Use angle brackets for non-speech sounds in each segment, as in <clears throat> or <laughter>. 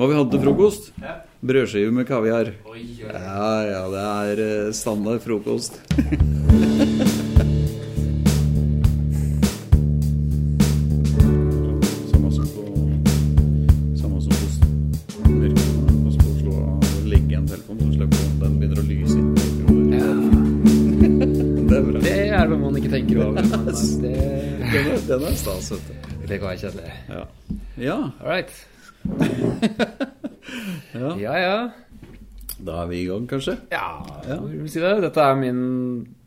Hva vi hadde til frokost? Ja. Brødskive med kaviar. Oi, oi. Ja, ja, det er eh, standard frokost. <laughs> Den <laughs> er bra. det er det man ikke tenker over. <laughs> Det, er, den er stas, vet du. det går være kjedelig. Ja. ja. All right. Ja. Ja, ja. Da er vi i gang, kanskje? Ja, Ja. vil si det? Dette er min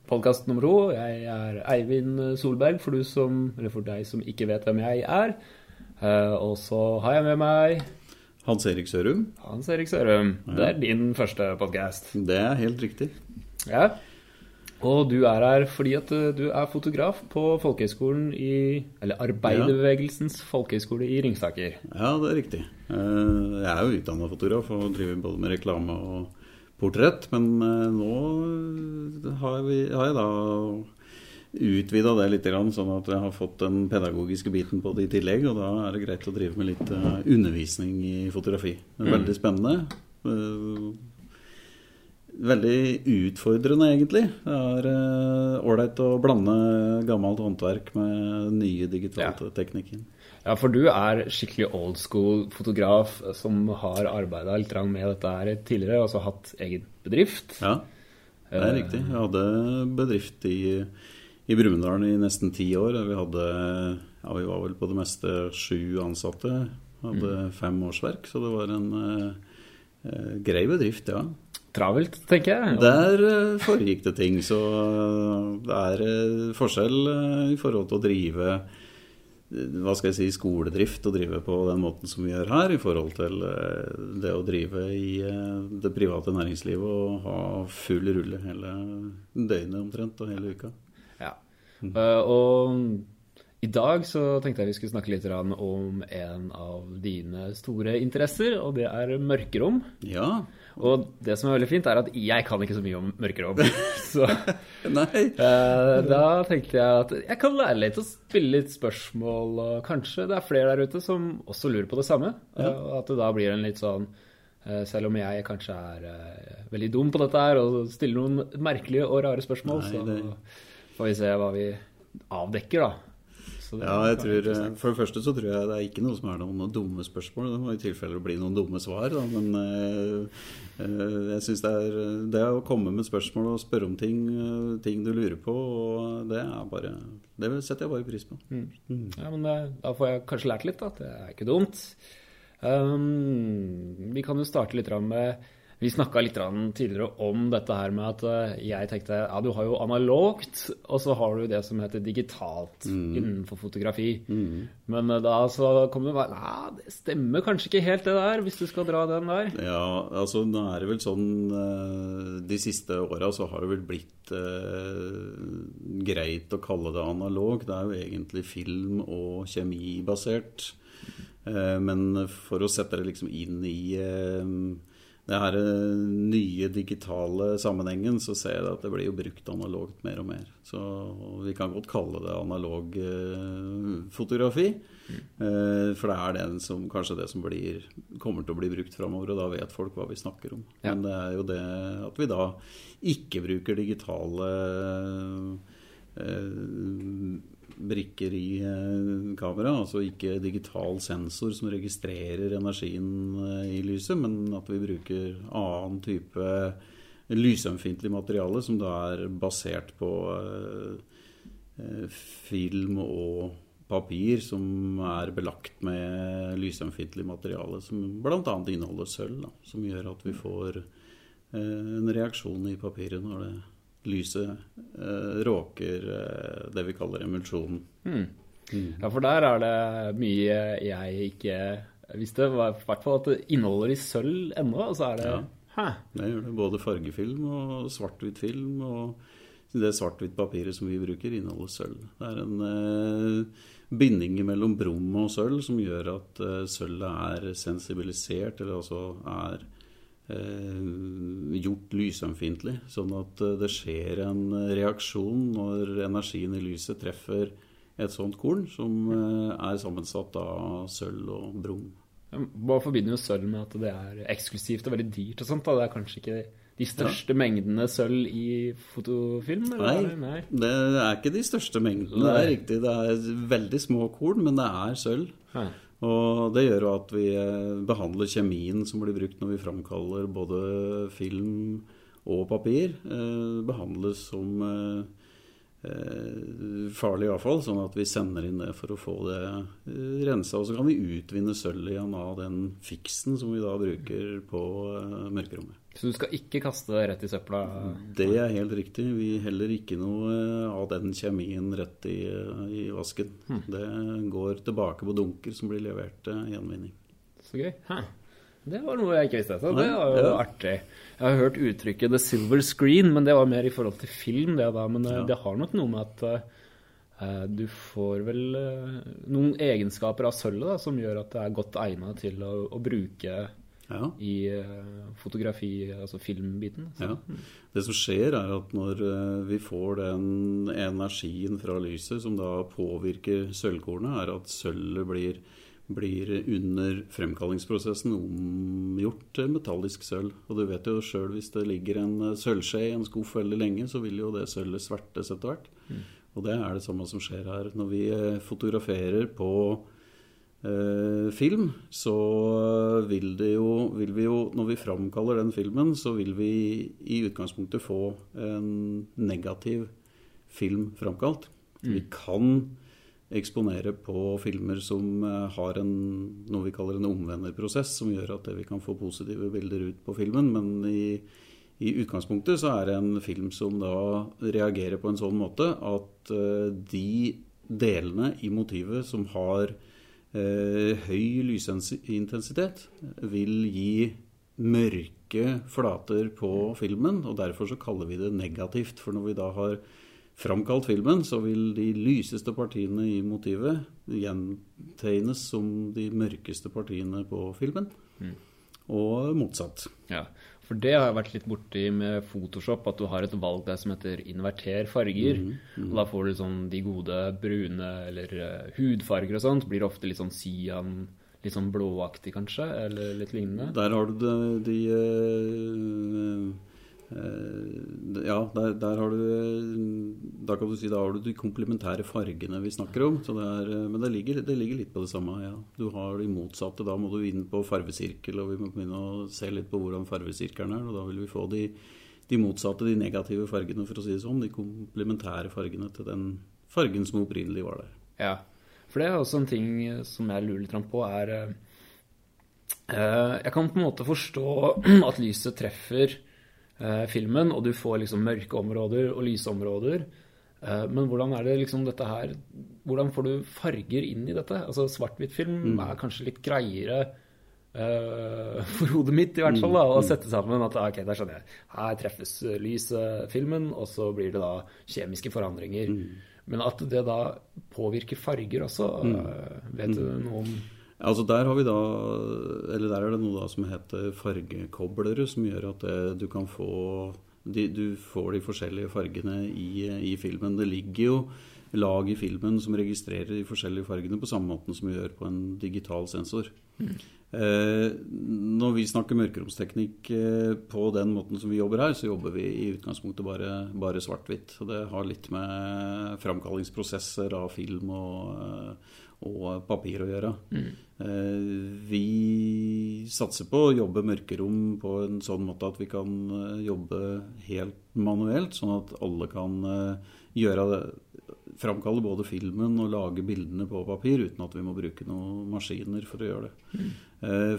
podkast nummer to. Jeg er Eivind Solberg, for, du som, for deg som ikke vet hvem jeg er. Eh, og så har jeg med meg Hans Erik Sørum. Hans Erik Sørum. Det er din første podkast. Det er helt riktig. Ja. Og du er her fordi at eh, du er fotograf på folkehøgskolen i Eller Arbeiderbevegelsens folkehøgskole i Ringsaker. Ja, det er riktig. Eh, Jeg er jo utdanna fotograf og driver både med reklame og portrett. Men eh, nå har, vi, har jeg da utvida det litt, sånn at jeg har fått den pedagogiske biten på det i tillegg. Og da er det greit å drive med litt undervisning i fotografi. Det er veldig spennende. Eh, Veldig utfordrende, egentlig. Det er ålreit å blande gammelt håndverk med nye digitale teknikker. Ja, for du er skikkelig old school fotograf som har arbeida litt med dette her tidligere, altså hatt egen bedrift. Ja, det er riktig. Jeg hadde bedrift i, i Brumunddal i nesten ti år. Vi hadde ja, vi var vel på det meste sju ansatte. Hadde fem årsverk, så det var en eh, eh, grei bedrift, ja. Travelt, tenker jeg. Der eh, foregikk det ting, så eh, det er eh, forskjell i forhold til å drive hva skal jeg si, skoledrift og drive på den måten som vi gjør her, i forhold til det å drive i det private næringslivet og ha full rulle hele døgnet omtrent og hele uka. Ja. Og i dag så tenkte jeg vi skulle snakke litt om en av dine store interesser, og det er mørkerom. Ja. Og det som er veldig fint, er at jeg kan ikke så mye om mørkerom. <laughs> Så <laughs> Nei. eh, da tenkte jeg at jeg kan lære litt og spille litt spørsmål, og kanskje det er flere der ute som også lurer på det samme. Ja. Eh, Og at det da blir en litt sånn eh, selv om jeg kanskje er uh, veldig dum på dette her og stiller noen merkelige og rare spørsmål, Nei, det- så får vi se hva vi avdekker, da. Ja, jeg tror. For det første så tror jeg det er ikke noe som er noen dumme spørsmål. Det må i tilfelle bli noen dumme svar. Da. Men eh, eh, jeg syns det er det å komme med spørsmål og spørre om ting, eh, ting du lurer på, og det er bare Det setter jeg bare pris på. Ja, men eh, da får jeg kanskje lært litt, da. Det er ikke dumt. Um, vi kan jo starte litt med Vi snakka litt tidligere om dette her med at eh, jeg tenkte ja, du har jo analogt, og så har du det som heter digitalt innenfor fotografi. Men eh, da så kom det bare Nei, det stemmer kanskje ikke helt det der, hvis du skal dra den der. Ja, altså nå er det vel sånn eh, De siste åra så har det vel blitt eh, greit å kalle det analog. Det er jo egentlig film- og kjemibasert. Eh, men for å sette det liksom inn i eh, det her eh, nye digitale sammenhengen, så ser jeg at det blir jo brukt analogt mer og mer. Så vi kan godt kalle det analog eh, fotografi. Mm. for det er den som, kanskje det som blir, kommer til å bli brukt framover, og da vet folk hva vi snakker om. Ja. Men det er jo det at vi da ikke bruker digitale eh, brikker i kameraet. kamera, altså ikke digital sensor som registrerer energien eh, i lyset, men at vi bruker annen type lysømfintlig materiale som da er basert på eh, eh, film og papir som er belagt med lysømfintlig materiale, som bl.a. inneholder sølv, da, som gjør at vi får eh, en reaksjon i papiret når det lyset eh, råker eh, det vi kaller emulsjonen. Ja, for der er det mye jeg ikke visste. I hvert fall at det inneholder i sølv ennå. Og så er det Ja. Hæ? Det gjør det. Både fargefilm og svart-hvitt film. Og det svart-hvitt papiret som vi bruker, inneholder sølv. Det er en eh, binding mellom brom og sølv som gjør at eh, sølvet er sensibilisert, eller altså er gjort lysømfintlig. Sånn at eh, det skjer en reaksjon når energien i lyset treffer et sånt korn som eh, er sammensatt av sølv og brom. Hva forbinder jo sølv med at det er eksklusivt og veldig dyrt og sånt? da? Det er kanskje ikke de største mengdene sølv i fotofilm? Nei? Nei. det er ikke de største mengdene. Det er riktig. Det er veldig små korn, men det er sølv. Nei. Og det gjør jo at vi eh, behandler kjemien som blir brukt når vi framkaller både film og papir, eh, behandles som eh, farlig avfall, sånn at vi sender inn det for å få det rensa. Og så kan vi utvinne sølvet igjen av den fiksen som vi da bruker på mørkerommet. Så du skal ikke kaste det rett i søpla? Det er helt riktig. Vi heller ikke noe eh, av den kjemien rett i, eh, i vasken. Det går tilbake på dunker som blir levert til gjenvinning. Så gøy. Hæ. Det var noe jeg ikke visste. Så det var jo ja. artig. Jeg har hørt uttrykket 'the silver screen', men det var mer i forhold til film. det da, Men eh, Ja. det har nok noe med at uh, du får vel uh, noen egenskaper av sølvet som gjør at det er godt egnet til å, å bruke Ja. i eh, fotografi, altså filmbiten. Ja. Det som skjer, er at når eh, vi får den energien fra lyset som da påvirker sølvkornet, er at sølvet blir, blir under fremkallingsprosessen omgjort til metallisk sølv. Og du vet jo sjøl hvis det ligger en eh, sølvskje i en skuff veldig lenge, så vil jo det sølvet svertes etter hvert. Og det er det samme som skjer her. Når vi fotograferer på film, så vil det jo, vil vi jo Når vi framkaller den filmen, så vil vi i utgangspunktet få en negativ film framkalt. Vi kan eksponere på filmer som eh, har en, noe vi kaller en omvenderprosess, som gjør at vi kan få positive bilder ut på filmen. Men i, i utgangspunktet så er det en film som da reagerer på en sånn måte at eh, de delene i motivet som har eh, høy lysintensitet, vil gi mørke flater på filmen, og derfor så kaller vi det negativt. For når vi da har framkalt filmen, så vil de lyseste partiene i motivet gjentegnes som de mørkeste partiene på filmen. Og motsatt. Ja, for det har jeg vært litt borti med Photoshop, at du har et valg der som heter inverter farger. Og da får du sånn de gode brune eller uh, hudfarger og sånt. Blir ofte litt sånn cyan, litt sånn blåaktig kanskje, eller litt lignende. Der har du de, de eh, Ja, der, der har du eh, Da kan du si da har du de komplementære fargene vi snakker om. Det er, eh, men det ligger, det ligger litt på det samme. ja. Du har de motsatte. Da må du inn på farvesirkel, og vi må begynne å se litt på hvordan farvesirkelen er. Og da vil vi få de, de motsatte, de negative fargene, for å si det sånn. De komplementære fargene til den fargen som opprinnelig var der. Ja, for det er også en ting som jeg lurer litt på, er eh, eh, Jeg kan på en måte forstå <clears throat> at lyset treffer eh, filmen, og du får liksom mørke områder og lyse områder. Eh, men hvordan er det liksom dette her Hvordan får du farger inn i dette? Altså Svart-hvitt-film er kanskje litt greiere eh, <laughs> for hodet mitt, i hvert fall, da, å sette sammen at ok, der skjønner jeg. Her treffes lysfilmen, og så blir det da kjemiske forandringer. Men at det da påvirker farger også, mm. vet du noe om Altså der har vi da, eller der er det noe da som heter fargekoblere, som gjør at det, du kan få de, Du får de forskjellige fargene i, i filmen. Det ligger jo lag i filmen som registrerer de forskjellige fargene på samme måten som vi gjør på en digital sensor. Eh, når vi snakker mørkeromsteknikk eh, på den måten som vi jobber her, så jobber vi i utgangspunktet bare, bare svart-hvitt. Det har litt med framkallingsprosesser av film og, eh, og papir å gjøre. Mm. vi satser på å jobbe mørkerom på en sånn måte at vi kan eh, jobbe helt manuelt, sånn at alle kan eh, gjøre det framkalle både filmen og lage bildene på papir uten at vi må bruke noen maskiner for å gjøre det. Mm.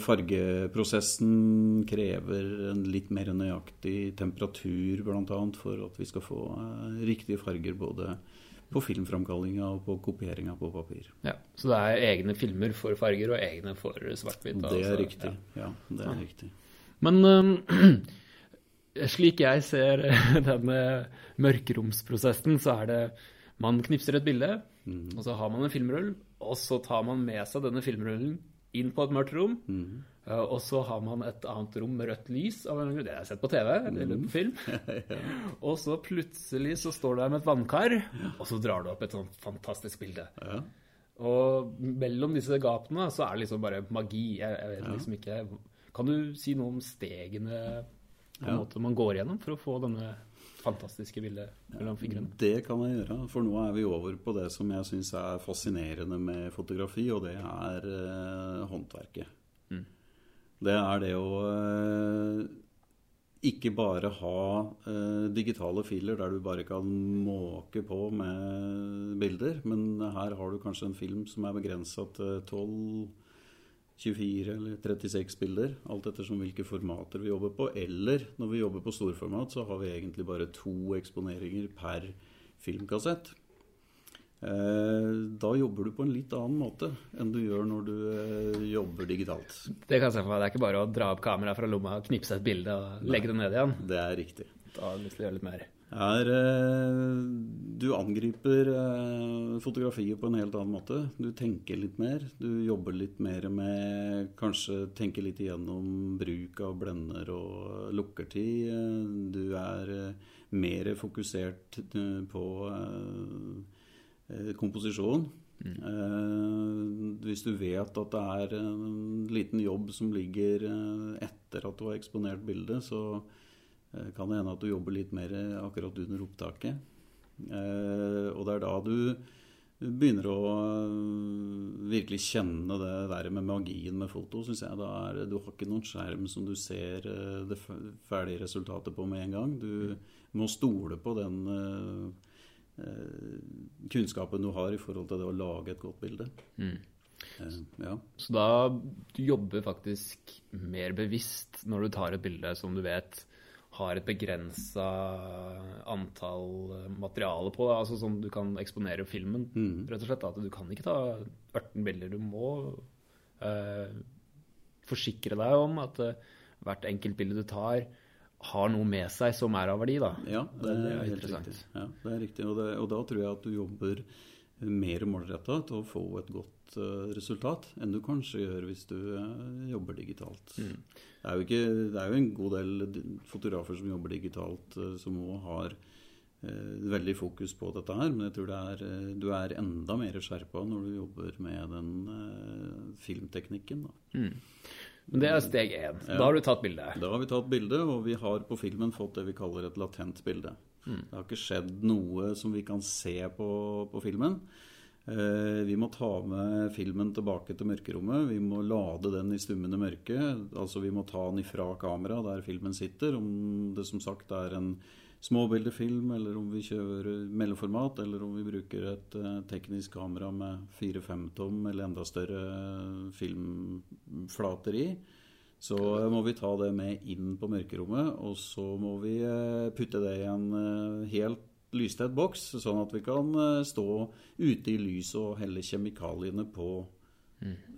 Fargeprosessen krever en litt mer nøyaktig temperatur bl.a. for at vi skal få eh, riktige farger både på filmframkallinga og på kopieringa på papir. Ja, Så det er egne filmer for farger og egne for svart-hvitt? Det altså, er riktig. ja. Ja, det er riktig. Men um, <clears throat> slik jeg ser <laughs> denne mørkeromsprosessen, så er det Man knipser et bilde, og så har man en filmrull, og så tar man med seg denne filmrullen inn på et mørkt rom. øh, Og så har man et annet rom med rødt lys. av en grunn. Det har jeg sett på TV eller på film. <laughs> Og så plutselig så står du der med et vannkar, og så drar du opp et sånt fantastisk bilde. Og mellom disse gapene så er det liksom bare magi. Jeg, jeg vet liksom ikke Kan du si noe om stegene på en måte man går gjennom for å få denne fantastiske bildet mellom fingrene? Det kan jeg gjøre, for nå er vi over på det som jeg syns er fascinerende med fotografi, og det er eh, håndverket. Det er det å eh, ikke bare ha eh, digitale filer der du bare kan måke på med bilder, men her har du kanskje en film som er begrensa til 12 24 eller 36 bilder, alt ettersom hvilke formater vi jobber på. Eller når vi jobber på storformat, så har vi egentlig bare to eksponeringer per filmkassett. Eh, da jobber du på en litt annen måte enn du gjør når du eh, jobber digitalt. Det kan jeg se for meg. Det er ikke bare å dra opp kameraet fra lomma og knipse et bilde og legge det ned igjen. Det er riktig. Da har jeg lyst til å gjøre litt mer. Er, eh, du angriper fotografiet på en helt annen måte. Du tenker litt mer. Du jobber litt mer med Kanskje tenker litt igjennom bruk av blender og lukkertid. Du er mer fokusert på komposisjon. Eh, hvis du vet at det er en liten jobb som ligger eh, etter at du har eksponert bildet, så eh, kan det hende at du jobber litt mer akkurat under opptaket. Eh, og det er da du begynner å eh, virkelig kjenne det der med magien med foto, syns jeg. Da er du har ikke noen skjerm som du ser eh, det ferdige resultatet på med en gang. Du må stole på den eh, eh, kunnskapen du har i forhold til det å lage et godt bilde. Mm. Eh, ja. Så da du jobber faktisk mer bevisst når du tar et bilde som du vet har et begrensa antall eh, materiale på, da, altså sånn du kan eksponere filmen, rett og slett. At du kan ikke ta 18 bilder. Du må eh, forsikre deg om at eh, hvert enkelt bilde du tar, har noe med seg som er av verdi. da. Ja, det Det er, er helt riktig. Ja, det er riktig. Og, det, og da tror jeg at du jobber mer målretta til å få et godt uh, resultat enn du kanskje gjør hvis du uh, jobber digitalt. Mm. Det, er jo ikke, det er jo en god del fotografer som jobber digitalt, uh, som òg har veldig fokus på dette her, men jeg tror det er, du er enda mer skjerpa når du jobber med den filmteknikken. Da. Men det er steg én. Da har du tatt bildet. Da har vi tatt bilde, og vi har på filmen fått det vi kaller et latent bilde. Det har ikke skjedd noe som vi kan se på, på filmen. Eh, vi må ta med filmen tilbake til mørkerommet. Vi må lade den i stummende mørke. Altså vi må ta den ifra kamera der filmen sitter. Om det som sagt er en småbildefilm, eller om vi kjører mellomformat, eller om vi bruker et eh, teknisk kamera med 4-5 tom eller enda større filmflater i. Så må vi ta det med inn på mørkerommet, og så må vi eh, putte det i en helt lystett boks, sånn at vi kan eh, stå ute i lyset og helle kjemikaliene på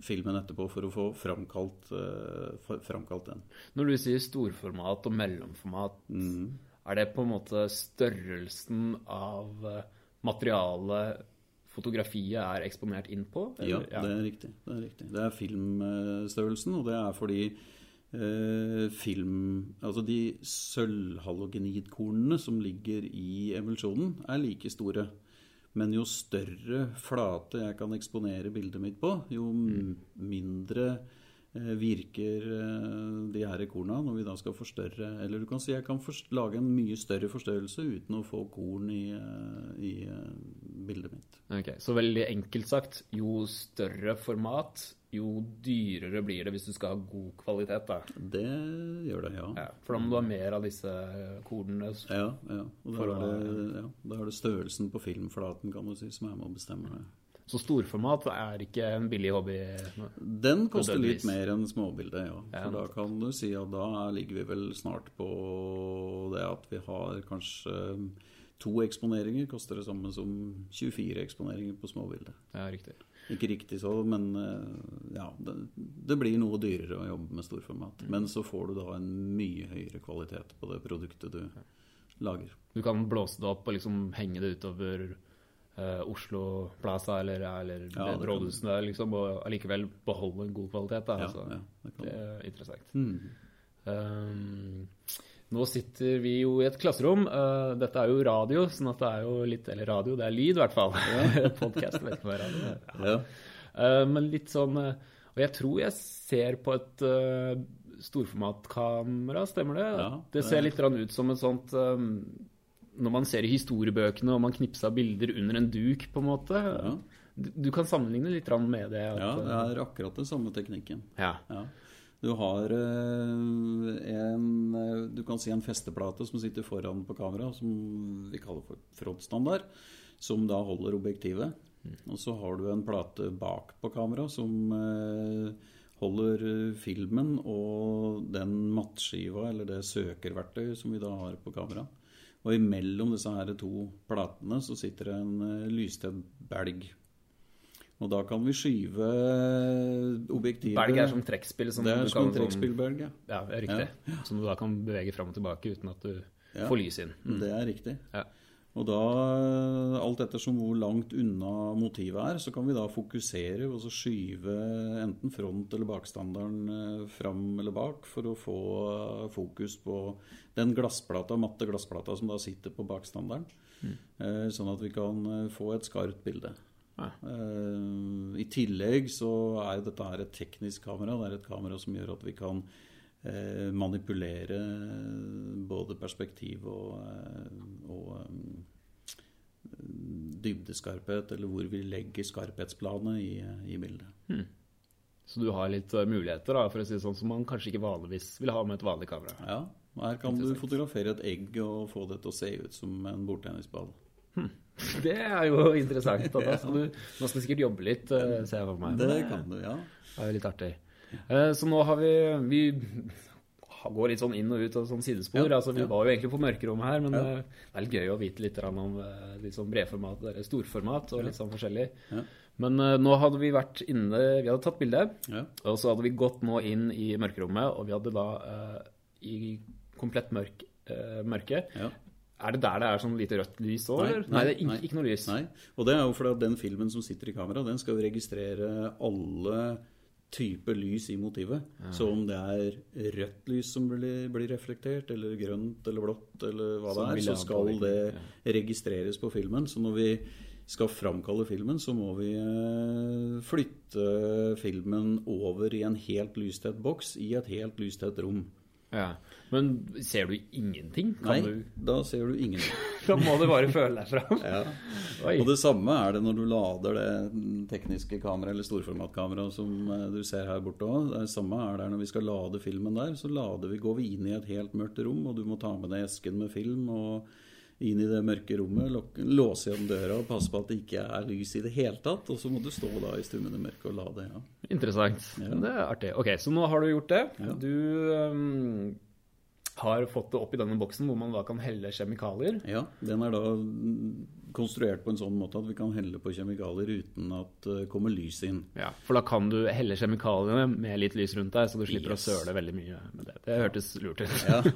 filmen etterpå for å få framkalt, eh, framkalt den. Når du sier storformat og mellomformat, er det på en måte størrelsen av eh, materialet fotografiet er eksponert inn på? Ja, eller? det er riktig. Det er, riktig. Det er filmstørrelsen, og det er fordi film Altså de sølvhalogenidkornene som ligger i emulsjonen, er like store. Men jo større flate jeg kan eksponere bildet mitt på, jo mindre eh, virker eh, de her korna når vi da skal forstørre Eller du kan si jeg kan lage en mye større forstørrelse uten å få korn i, eh, i eh, bildet mitt. Ok, Så veldig enkelt sagt, jo større format, jo dyrere blir det hvis du skal ha god kvalitet. da. Det gjør det, ja. Ja, for da må du ha mer av disse kornene. Ja, ja. Og da er, det, ja, da er det størrelsen på filmflaten kan du si, som er med å bestemme det. Så storformat er ikke en billig hobby. Den koster litt mer enn småbildet, ja. For da kan du si at da ligger vi vel snart på det at vi har kanskje to eksponeringer koster det samme som 24 eksponeringer på småbildet. Ja, riktig. Ikke riktig så, men eh, ja, det, det blir noe dyrere å jobbe med storformat. Mm. Men så får du da en mye høyere kvalitet på det produktet du lager. Du kan blåse det opp og liksom henge det utover eh, Oslo Plaza eller, eller Ja, det kan liksom, og allikevel beholde en god kvalitet. Da, Ja, altså. ja, det det er interessant. Mm. Um, nå sitter vi jo i et klasserom. Uh, dette er jo radio, sånn at det er jo litt Eller radio, det er lyd i hvert fall. Ja. <laughs> Podkast vet ikke hva radio er. Ja. Uh, men litt sånn uh, Og jeg tror jeg ser på et storformatkamera, stemmer det? Ja, det, det ser litt ut som et sånt um, Når man ser i historiebøkene og man knipser bilder under en duk, på en måte. Ja. Du, du, kan sammenligne litt med det? At, ja, det er akkurat den samme teknikken. Ja. ja. Du har en Du kan si en festeplate som sitter foran på kamera, som vi kaller for frontstandard, som da holder objektivet. Mm. Og så har du en plate bak på kamera som holder eh, filmen og den mattskiva, eller det søkerverktøyet som vi da har på kamera. Og imellom disse her to platene så sitter det en eh, lystedd belg. Og da kan vi skyve objektivet Belg er som trekkspill? Som det er som en trekkspillbelg, ja. ja. Riktig. Ja. Som du da kan bevege fram og tilbake uten at du ja. får lys inn. Mm. Det er riktig. Ja. Og da, alt ettersom hvor langt unna motivet er, så kan vi da fokusere og så skyve enten front- eller bakstandarden eh, fram eller bak for å få fokus på den glassplata, matte glassplata som da sitter på bakstandarden. Mm. Sånn at vi kan eh, få et skarpt bilde. Ja. I tillegg så er dette her et teknisk kamera. Det er et kamera som gjør at vi kan Eh, manipulere både perspektiv og, eh, og eh, dybdeskarphet, eller hvor vi legger skarphetsplanet i, i bildet. Hmm. Så du har litt muligheter, da, for å si det sånn, som man kanskje ikke vanligvis vil ha med et vanlig kamera? Ja, her kan du fotografere et egg og få det til å se ut som en bordtennisball. Hmm. <laughs> Det er jo interessant. Da. <laughs> skal du, nå skal du sikkert jobbe litt, ser jeg for meg. Det kan du, ja. Det er jo litt artig. Eh, så nå har vi Vi går litt sånn inn og ut av sånn sidespor. Ja, altså, vi ja. var jo egentlig på mørkerommet her, men ja. Eh, det er litt gøy å vite litt om eh, litt sånn bredformat eller storformat og litt sånn forskjellig. Men uh, nå hadde vi vært inne Vi hadde tatt bilde, og så hadde vi gått nå inn i mørkerommet, og vi hadde da uh, i komplett mørk, uh, mørke er det der det er sånn lite rødt lys òg? Nei, nei, nei, det er ikke, ikke, noe lys. Nei, og det er jo fordi at den filmen som sitter i kamera, den skal jo registrere alle type lys i motivet. Ja. Så om det er rødt lys som blir, blir, reflektert, eller grønt eller blått, eller hva det er, så skal det registreres på filmen. Så når vi skal framkalle filmen, så må vi eh, flytte filmen over i en helt lystett boks i et helt lystett rom. Ja. Men ser du ingenting? Kan Nei, du... da ser du ingenting. <laughs> da må du bare føle deg fram. <laughs> ja. Og det samme er det når du lader det tekniske kameraet eller storformatkameraet som eh, du ser her borte òg. Det samme er det når vi skal lade filmen der. Så lader vi, går vi inn i et helt mørkt rom, og du må ta med deg esken med film. og inn i det mørke rommet, låse igjen døra og passe på at det ikke er lys i det hele tatt. Og så må du stå da i stummende mørke og lade. Ja. Interessant. Ja. Det er artig. Ok, Så nå har du gjort det. Ja. Du um, har fått det opp i denne boksen hvor man da kan helle kjemikalier. Ja, den er da konstruert på en sånn måte at vi kan helle på kjemikalier uten at det kommer lys inn. Ja, For da kan du helle kjemikaliene med litt lys rundt deg, så du slipper yes. å søle veldig mye med det. Det hørtes lurt ut. ja. <laughs>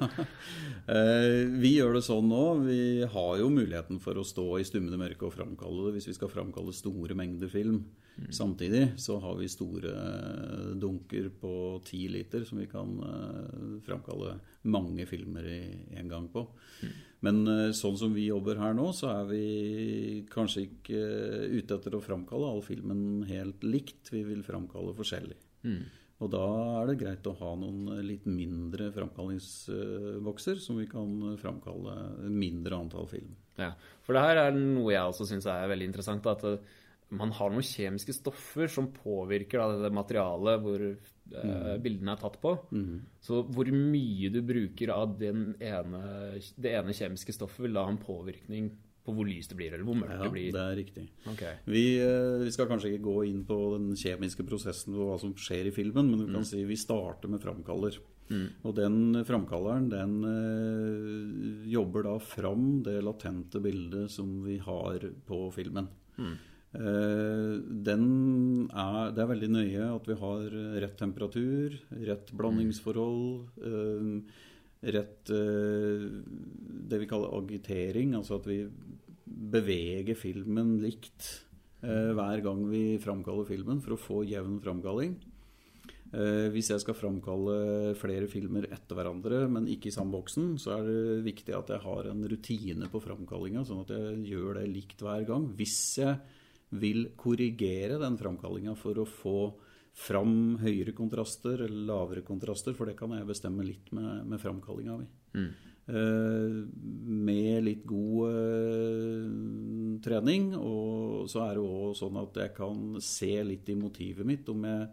Eh, vi gjør det sånn nå. Vi har jo muligheten for å stå i stummende mørke og framkalle det hvis vi skal framkalle store mengder film. Mm. Samtidig så har vi store dunker på ti liter som vi kan framkalle mange filmer i en gang på. Mm. Men uh, sånn som vi jobber her nå, så er vi kanskje ikke uh, ute etter å framkalle all filmen helt likt. Vi vil framkalle forskjellig. Mm. Og da er det greit å ha noen litt mindre framkallingsbokser som vi kan framkalle mindre antall film. Ja, For det her er noe jeg også syns er veldig interessant. at man har noen kjemiske stoffer som påvirker da, det materialet hvor eh, mm. bildene er tatt på. Mm. Så hvor mye du bruker av ene, det ene kjemiske stoffet, vil da ha en påvirkning på hvor lyst det blir, eller hvor mørkt ja, det blir. det er riktig. Okay. Vi, eh, vi, skal kanskje ikke gå inn på den kjemiske prosessen og hva som skjer i filmen, men vi kan mm. si vi starter med framkaller. Mm. Og den framkalleren den øh, jobber da fram det latente bildet som vi har på filmen. Mm. Eh, er, det er veldig nøye at vi har rett temperatur, rett blandingsforhold, eh, rett eh, det vi kaller agitering, altså at vi beveger filmen likt hver gang vi framkaller filmen for å få jevn framkalling. Hvis jeg skal framkalle flere filmer etter hverandre, men ikke i samme boksen, så er det viktig at jeg har en rutine på framkallinga, sånn at jeg gjør det likt hver gang. Hvis jeg vil korrigere den framkallinga for å få fram høyere kontraster eller lavere kontraster, for det kan jeg bestemme litt med, med framkallinga mi. Mm. Eh, med litt god eh, trening, og så er det òg sånn at jeg kan se litt i motivet mitt om jeg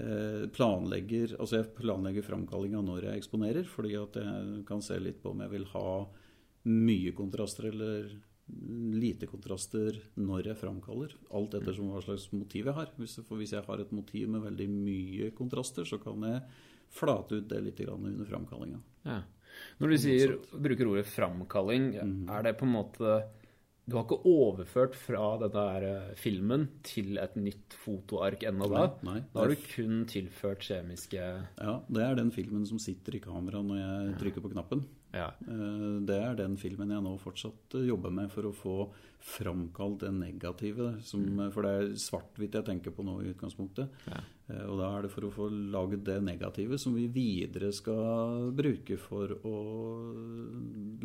Eh, planlegger altså jeg planlegger framkallinga når jeg eksponerer, fordi at jeg kan se litt på om jeg vil ha mye kontraster eller lite kontraster når jeg framkaller. Alt ettersom hva slags motiv jeg har. For hvis jeg har et motiv med veldig mye kontraster, så kan jeg flate ut det litt under framkallinga. Ja. Når du sier, bruker ordet framkalling, mm. er det på en måte du har ikke overført fra denne eh, filmen til et nytt fotoark ennå da? Nei, nei, da har du kun tilført kjemiske Ja, det er den filmen som sitter i kameraet når jeg trykker på knappen. Ja. Eh, det er den filmen jeg nå fortsatt eh, jobber med for å få framkalt det negative. Som, mm. For det er svart-hvitt jeg tenker på nå i utgangspunktet. Ja. Og da er det for å få laget det negative som vi videre skal bruke for å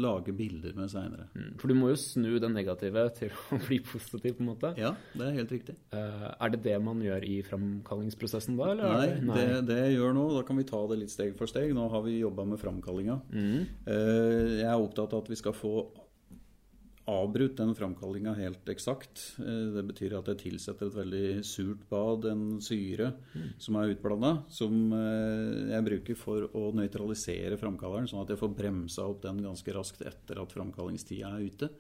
lage bilder med seinere. Mm. For du må jo snu det negative til <laughs> å bli positiv, på en måte? Ja, det er helt riktig. Er det det man gjør i framkallingsprosessen da? Nei, det, Nei. Det, det, jeg gjør nå, da kan vi ta det litt steg for steg. Nå har vi jobba med framkallinga. Mm. Eh, jeg er opptatt av at vi skal få avbrutt den framkallinga helt eksakt. Eh, det betyr at jeg tilsetter et veldig surt bad, en syre mm. som er utblanda, som eh, jeg bruker for å nøytralisere framkalleren, sånn at jeg får bremsa opp den ganske raskt etter at framkallingstida er ute.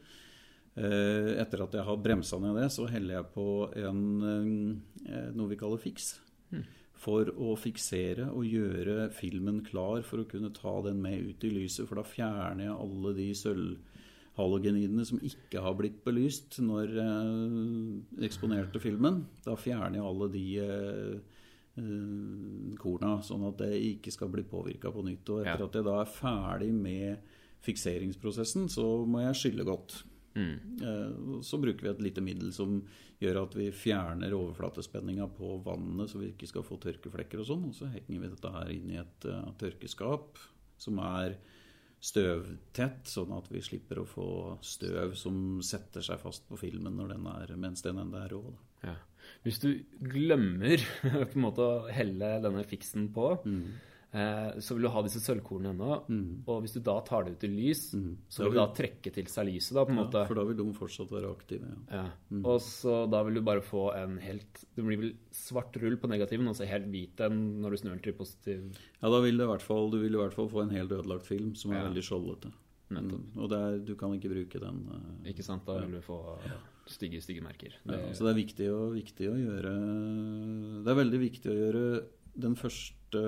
Etter at jeg har bremsa ned det, så heller jeg på en, noe vi kaller fiks. Mm for å fiksere og gjøre filmen klar for å kunne ta den med ut i lyset. For da fjerner jeg alle de sølvhalogenidene som ikke har blitt belyst når jeg eksponerte filmen. Da fjerner jeg alle de eh, eh, korna, sånn at det ikke skal bli påvirka på nytt. Og etter at jeg da er ferdig med fikseringsprosessen, så må jeg skylle godt. Mm. Så bruker vi et lite middel som gjør at vi fjerner overflatespenninga på vannet, så vi ikke skal få tørkeflekker og sånn. Og så henger vi dette her inn i et uh, tørkeskap som er støvtett, sånn at vi slipper å få støv som setter seg fast på filmen den er, mens den ennå er rå. Ja. Hvis du glemmer <laughs> på en måte å helle denne fiksen på, mm så vil du ha disse sølvkornene ennå. Mm. Og hvis du da tar det ut i lys, mm. så vil du da trekke til seg lyset. da, på en ja, måte. For da vil de fortsatt være aktive. Ja. ja. Mm. Og så da vil du bare få en helt Det blir vel svart rull på negativen, og så helt hvit en når du snur den til positiv. Ja, da vil du i hvert fall, du vil i hvert fall få en helt ødelagt film som er ja. veldig skjoldete. Mm. Og er, du kan ikke bruke den. Uh, ikke sant. Da vil du få stygge, stygge merker. Det, så det er viktig, og, viktig å gjøre Det er veldig viktig å gjøre den første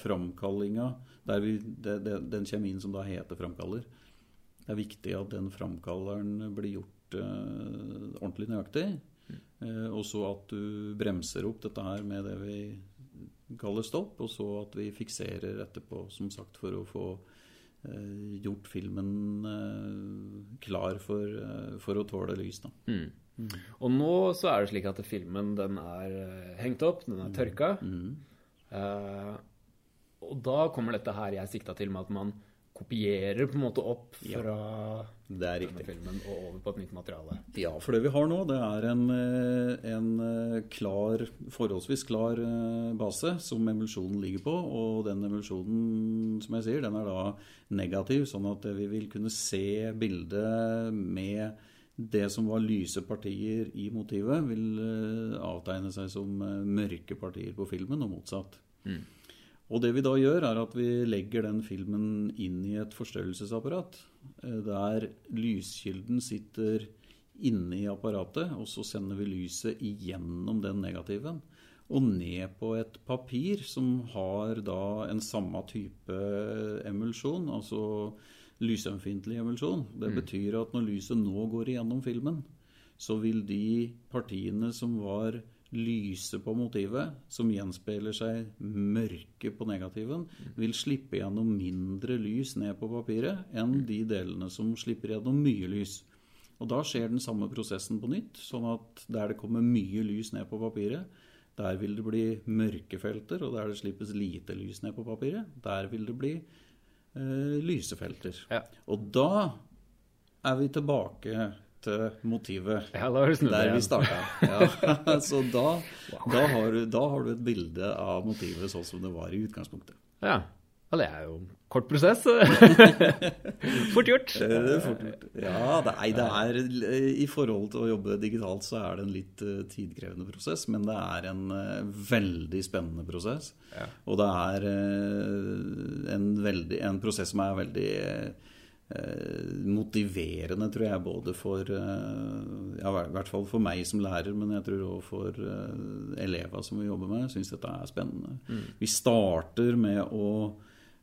framkallinga, den kjemien som da heter framkaller, det er viktig at den framkalleren blir gjort uh, ordentlig nøyaktig. Mm. Uh, og så at du bremser opp dette her med det vi kaller stopp, og så at vi fikserer etterpå, som sagt, for å få gjort filmen klar for, for, å tåle lys. da. Mm. Mm. Og nå så er det slik at filmen den er eh, hengt opp, den er mm. tørka. Mm. Uh, og da kommer dette her jeg sikta til med at man kopierer på en måte opp fra ja, denne filmen og over på et nytt materiale. Ja, for det vi har nå, det er en, eh, en klar, forholdsvis klar base som emulsjonen ligger på. Og den emulsjonen, som jeg sier, den er da negativ, sånn at vi vil kunne se bildet med det som var lyse partier i motivet, vil avtegne seg som mørke partier på filmen, og motsatt. Mm. Og det vi da gjør, er at vi legger den filmen inn i et forstørrelsesapparat. Uh, der lyskilden sitter inne i apparatet, og så sender vi lyset igjennom den negativen. Og ned på et papir som har da en samme type emulsjon. altså lysømfintlig emulsjon. Det mm. betyr at når lyset nå går igjennom filmen, så vil de partiene som var lyse på motivet, som gjenspeiler seg mørke på negativen, vil slippe gjennom mindre lys ned på papiret enn de delene som slipper gjennom mye lys. Og Da skjer den samme prosessen på nytt, sånn at der det kommer mye lys ned på papiret, Der vil det bli mørkefelter, og der det slippes lite lys ned på papiret, der vil det bli eh, lysefelter. Ja. Og da er vi tilbake til motivet. Ja, Der vi starta. Ja. <laughs> <laughs> Så da, da, har du, da har du et bilde av motivet sånn som det var i utgangspunktet. Ja. ja, det er jo kort prosess. <laughs> Fort gjort. Det er fort. Ja, det, nei, det er I forhold til å jobbe digitalt så er det en litt eh, tidkrevende prosess, men det er en eh, veldig spennende prosess. Ja. Og det er eh, en, veldig, en prosess som er veldig eh, motiverende, tror jeg, både for eh, ja, I hvert fall for meg som lærer, men jeg tror òg for uh, elever som vi jobber med, syns dette er spennende. Vi starter med å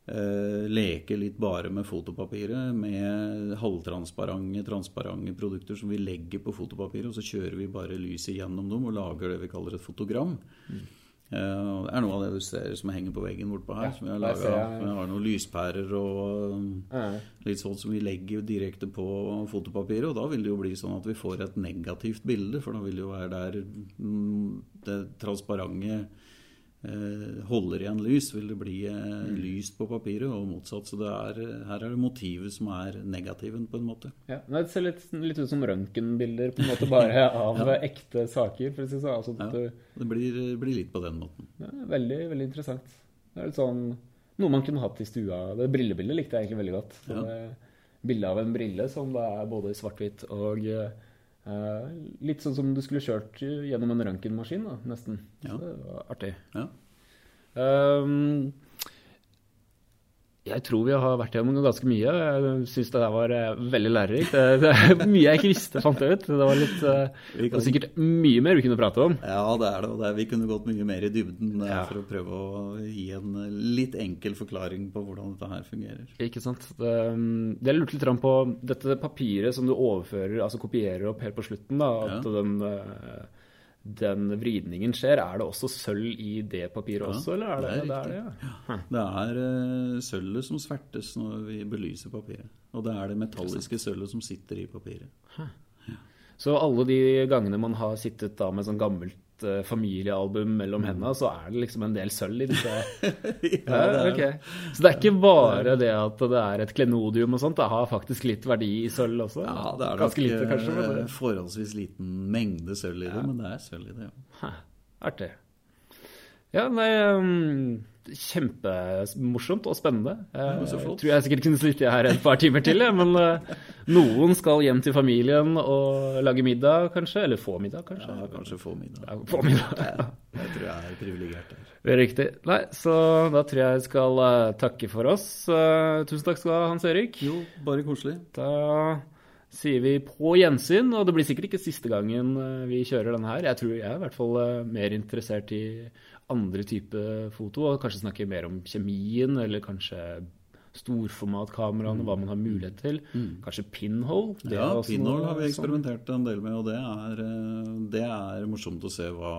eh, leke litt bare med fotopapiret, med halvtransparente, transparente produkter som vi legger på fotopapiret, og så kjører vi bare lyset gjennom dem og lager det vi kaller et fotogram. Eh, og det er noe av det du ser som henger på veggen bortpå her. Ja, som vi har laget. jeg- Vi har noen lyspærer og Ja. litt sånt som vi legger direkte på fotopapiret. Og da vil det jo bli sånn at vi får et negativt bilde, for da vil det jo være der mm, det transparente holder igjen lys, vil det bli eh, lyst på papiret, og motsatt. Så det er, her er det motivet som er negativen, på en måte. Ja, Det ser litt, litt ut som røntgenbilder på en måte bare <laughs> av ekte saker. for å si det sånn. Altså, Ja. du, Det blir, blir litt på den måten. ja, veldig, veldig interessant. Det er litt sånn noe man kunne hatt i stua. Det brillebildet likte jeg egentlig veldig godt. Så Ja. det Bilde av en brille som da er både svart-hvitt og eh, litt sånn som du skulle kjørt gjennom en røntgenmaskin, nesten. Ja. Så det var artig. Ja. Ehm, jeg tror vi har vært gjennom ganske mye. Jeg syns det der var eh, veldig lærerikt. Det, er <laughs> mye jeg ikke visste, fant jeg ut. Det var, litt, eh, det var sikkert mye mer vi kunne prate om. Ja, det er det. Og det er, vi kunne gått mye mer i dybden eh, Ja. for å prøve å gi en litt enkel forklaring på hvordan dette her fungerer. Ikke sant? Det, mm, jeg lurte litt på dette papiret som du overfører, altså kopierer opp helt på slutten, da, at Ja. den, den vridningen skjer. Er det også sølv i det papiret Ja, også, eller er det det er det? Er det ja. Det er eh, sølvet som svertes når vi belyser papiret. Og det er det metalliske sølvet som sitter i papiret. Så alle de gangene man har sittet da med sånn gammelt eh, familiealbum mellom hendene, så er det liksom en del sølv i disse <laughs> ja, det er- ok. Så det er ikke bare det at det er et klenodium og sånt, det har faktisk litt verdi i sølv også? Ja, det er Ganske lite, kanskje? Men eh, det, forholdsvis liten mengde sølv i det, men det er sølv i det, ja. Hæ, artig. Ja, nei um, Kjempemorsomt og spennende. Jeg flott. tror jeg sikkert kunne sittet her et par timer til, men eh, <laughs> noen skal hjem til familien og lage middag, kanskje? Eller få middag, kanskje? ja kanskje få middag. Ja, få middag. Ja, jeg tror jeg er privilegert der. Er riktig. Nei, så da tror jeg jeg skal eh, takke for oss. Eh, tusen takk skal du ha, Hans Erik. Jo, bare koselig. Da sier vi på gjensyn, og det blir sikkert ikke siste gangen eh, vi kjører denne her. Jeg tror jeg er i hvert fall mer interessert i andre type foto, og kanskje snakke mer om kjemien, eller kanskje storformatkameraene, hva man har mulighet til. Kanskje pinhole. Ja, pinhole har vi eksperimentert en del med, og det er, eh, det er morsomt å se hva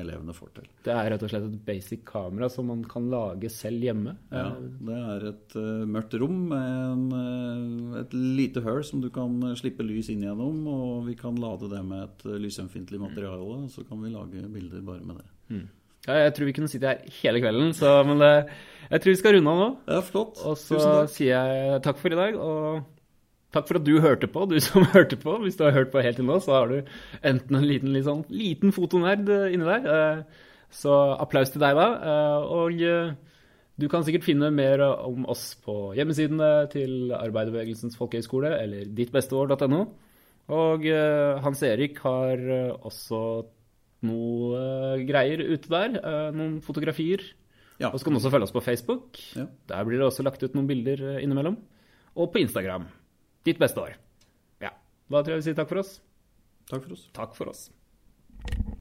elevene får til. Det er rett og slett et basic kamera som man kan lage selv hjemme. Ja, det er et eh, mørkt rom med en, eh, et lite hull som du kan slippe lys inn gjennom, og vi kan lade det med et lysømfintlig materiale, så kan vi lage bilder bare med det. Ja, jeg tror vi kunne sitte her hele kvelden, så, men det, jeg tror vi skal runde av nå. Ja, flott. Og så sier jeg takk for i dag, og takk for at du hørte på, du <laughs> som hørte på. Hvis du har hørt på helt til nå, så har du enten en liten, sånn, liten fotonerd eh, inni der. eh, Så applaus til deg, da. eh, Og eh, du kan sikkert finne mer om oss på hjemmesidene til Arbeiderbevegelsens folkehøgskole eller dittbesteår.no. Og eh, Hans Erik har eh, også noe eh, greier ute der. eh, Noen fotografier. Ja. Og så kan du også følge oss på Facebook. Ja. Der blir det også lagt ut noen bilder eh, innimellom. Og på Instagram. Ditt beste år. Ja. Da tror jeg vi sier takk for oss. Takk for oss. Takk for oss.